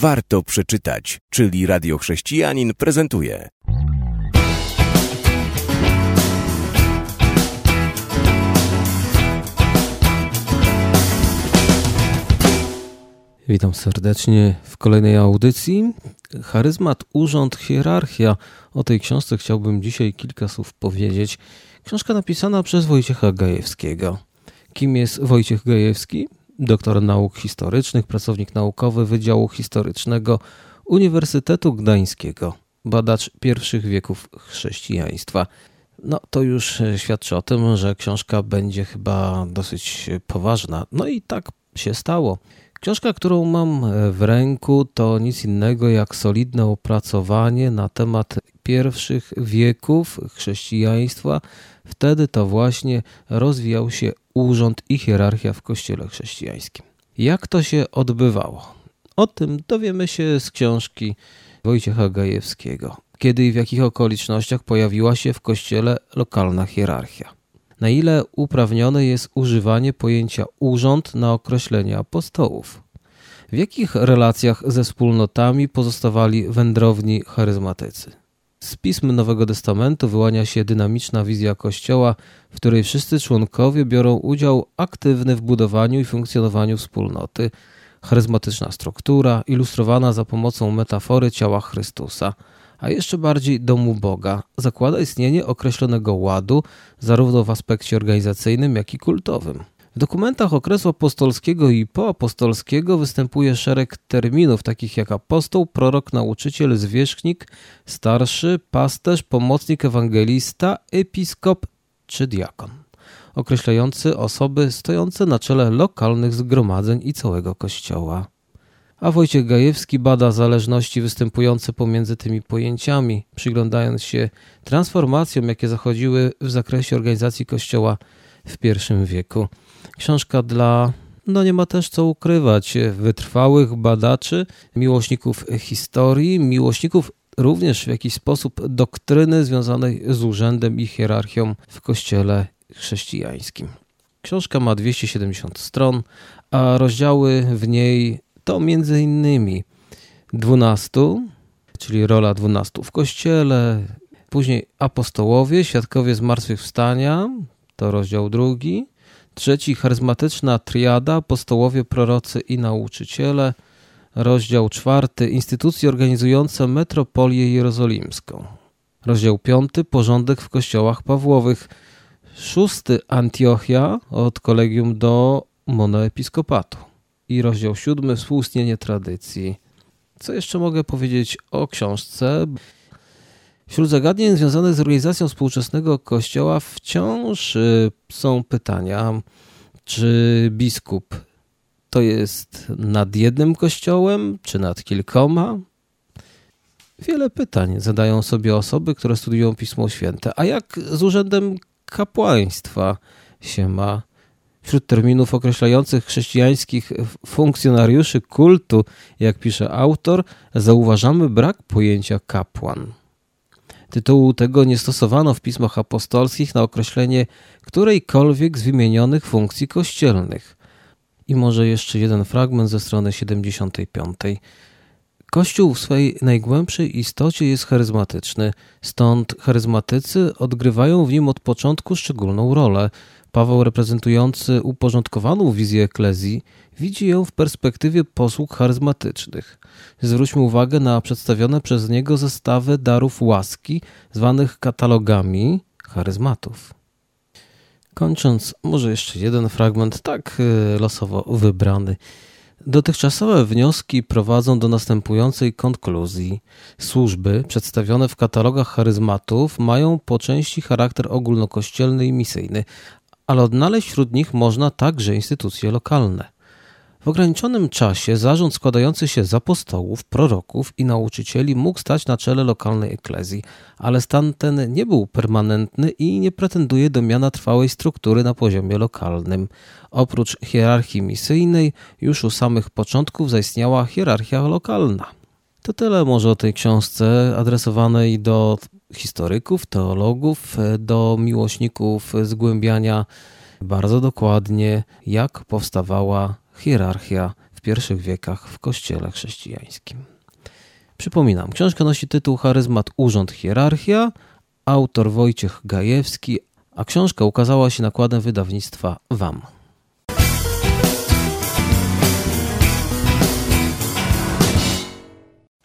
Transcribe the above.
warto przeczytać, czyli Radio Chrześcijanin prezentuje. Witam serdecznie w kolejnej audycji. Charyzmat, urząd, hierarchia. O tej książce chciałbym dzisiaj kilka słów powiedzieć. Książka napisana przez Wojciecha Gajewskiego. Kim jest Wojciech Gajewski? Doktor nauk historycznych, pracownik naukowy Wydziału Historycznego Uniwersytetu Gdańskiego, badacz pierwszych wieków chrześcijaństwa. No to już świadczy o tym, że książka będzie chyba dosyć poważna. No i tak się stało. Książka, którą mam w ręku, to nic innego jak solidne opracowanie na temat pierwszych wieków chrześcijaństwa. Wtedy to właśnie rozwijał się urząd i hierarchia w Kościele chrześcijańskim. Jak to się odbywało? O tym dowiemy się z książki Wojciecha Gajewskiego. Kiedy i w jakich okolicznościach pojawiła się w Kościele lokalna hierarchia? Na ile uprawnione jest używanie pojęcia urząd na określenie apostołów? W jakich relacjach ze wspólnotami pozostawali wędrowni charyzmatycy? Z pism Nowego Testamentu wyłania się dynamiczna wizja Kościoła, w której wszyscy członkowie biorą udział aktywny w budowaniu i funkcjonowaniu wspólnoty. Charyzmatyczna struktura, ilustrowana za pomocą metafory ciała Chrystusa, a jeszcze bardziej domu Boga, zakłada istnienie określonego ładu, zarówno w aspekcie organizacyjnym, jak i kultowym. W dokumentach okresu apostolskiego i poapostolskiego występuje szereg terminów, takich jak apostoł, prorok, nauczyciel, zwierzchnik, starszy, pasterz, pomocnik ewangelista, episkop czy diakon, określający osoby stojące na czele lokalnych zgromadzeń i całego kościoła. A Wojciech Gajewski bada zależności występujące pomiędzy tymi pojęciami, przyglądając się transformacjom, jakie zachodziły w zakresie organizacji kościoła w I wieku. Książka dla, no nie ma też co ukrywać, wytrwałych badaczy, miłośników historii, miłośników również w jakiś sposób doktryny związanej z urzędem i hierarchią w kościele chrześcijańskim. Książka ma 270 stron, a rozdziały w niej to między innymi 12, czyli rola 12 w kościele, później apostołowie, świadkowie zmartwychwstania, to rozdział drugi, Trzeci charyzmatyczna triada, apostołowie, prorocy i nauczyciele. Rozdział czwarty instytucje organizujące metropolię jerozolimską. Rozdział piąty porządek w kościołach Pawłowych. Szósty Antiochia od kolegium do monoepiskopatu. I rozdział siódmy współistnienie tradycji. Co jeszcze mogę powiedzieć o książce? Wśród zagadnień związanych z organizacją współczesnego kościoła wciąż y, są pytania, czy biskup to jest nad jednym kościołem, czy nad kilkoma? Wiele pytań zadają sobie osoby, które studiują Pismo Święte. A jak z urzędem kapłaństwa się ma? Wśród terminów określających chrześcijańskich funkcjonariuszy kultu, jak pisze autor, zauważamy brak pojęcia kapłan. Tytułu tego nie stosowano w pismach apostolskich na określenie którejkolwiek z wymienionych funkcji kościelnych. I może jeszcze jeden fragment ze strony 75. Kościół w swej najgłębszej istocie jest charyzmatyczny, stąd charyzmatycy odgrywają w nim od początku szczególną rolę. Paweł, reprezentujący uporządkowaną wizję eklezji, widzi ją w perspektywie posług charyzmatycznych. Zwróćmy uwagę na przedstawione przez niego zestawy darów łaski, zwanych katalogami charyzmatów. Kończąc, może jeszcze jeden fragment, tak y, losowo wybrany. Dotychczasowe wnioski prowadzą do następującej konkluzji. Służby przedstawione w katalogach charyzmatów mają po części charakter ogólnokościelny i misyjny, ale odnaleźć wśród nich można także instytucje lokalne. W ograniczonym czasie zarząd składający się z apostołów, proroków i nauczycieli mógł stać na czele lokalnej eklezji, ale stan ten nie był permanentny i nie pretenduje do miana trwałej struktury na poziomie lokalnym. Oprócz hierarchii misyjnej, już u samych początków zaistniała hierarchia lokalna. To tyle może o tej książce adresowanej do historyków, teologów, do miłośników zgłębiania bardzo dokładnie, jak powstawała hierarchia w pierwszych wiekach w kościele chrześcijańskim. Przypominam, książka nosi tytuł Charyzmat Urząd Hierarchia, autor Wojciech Gajewski, a książka ukazała się nakładem wydawnictwa WAM.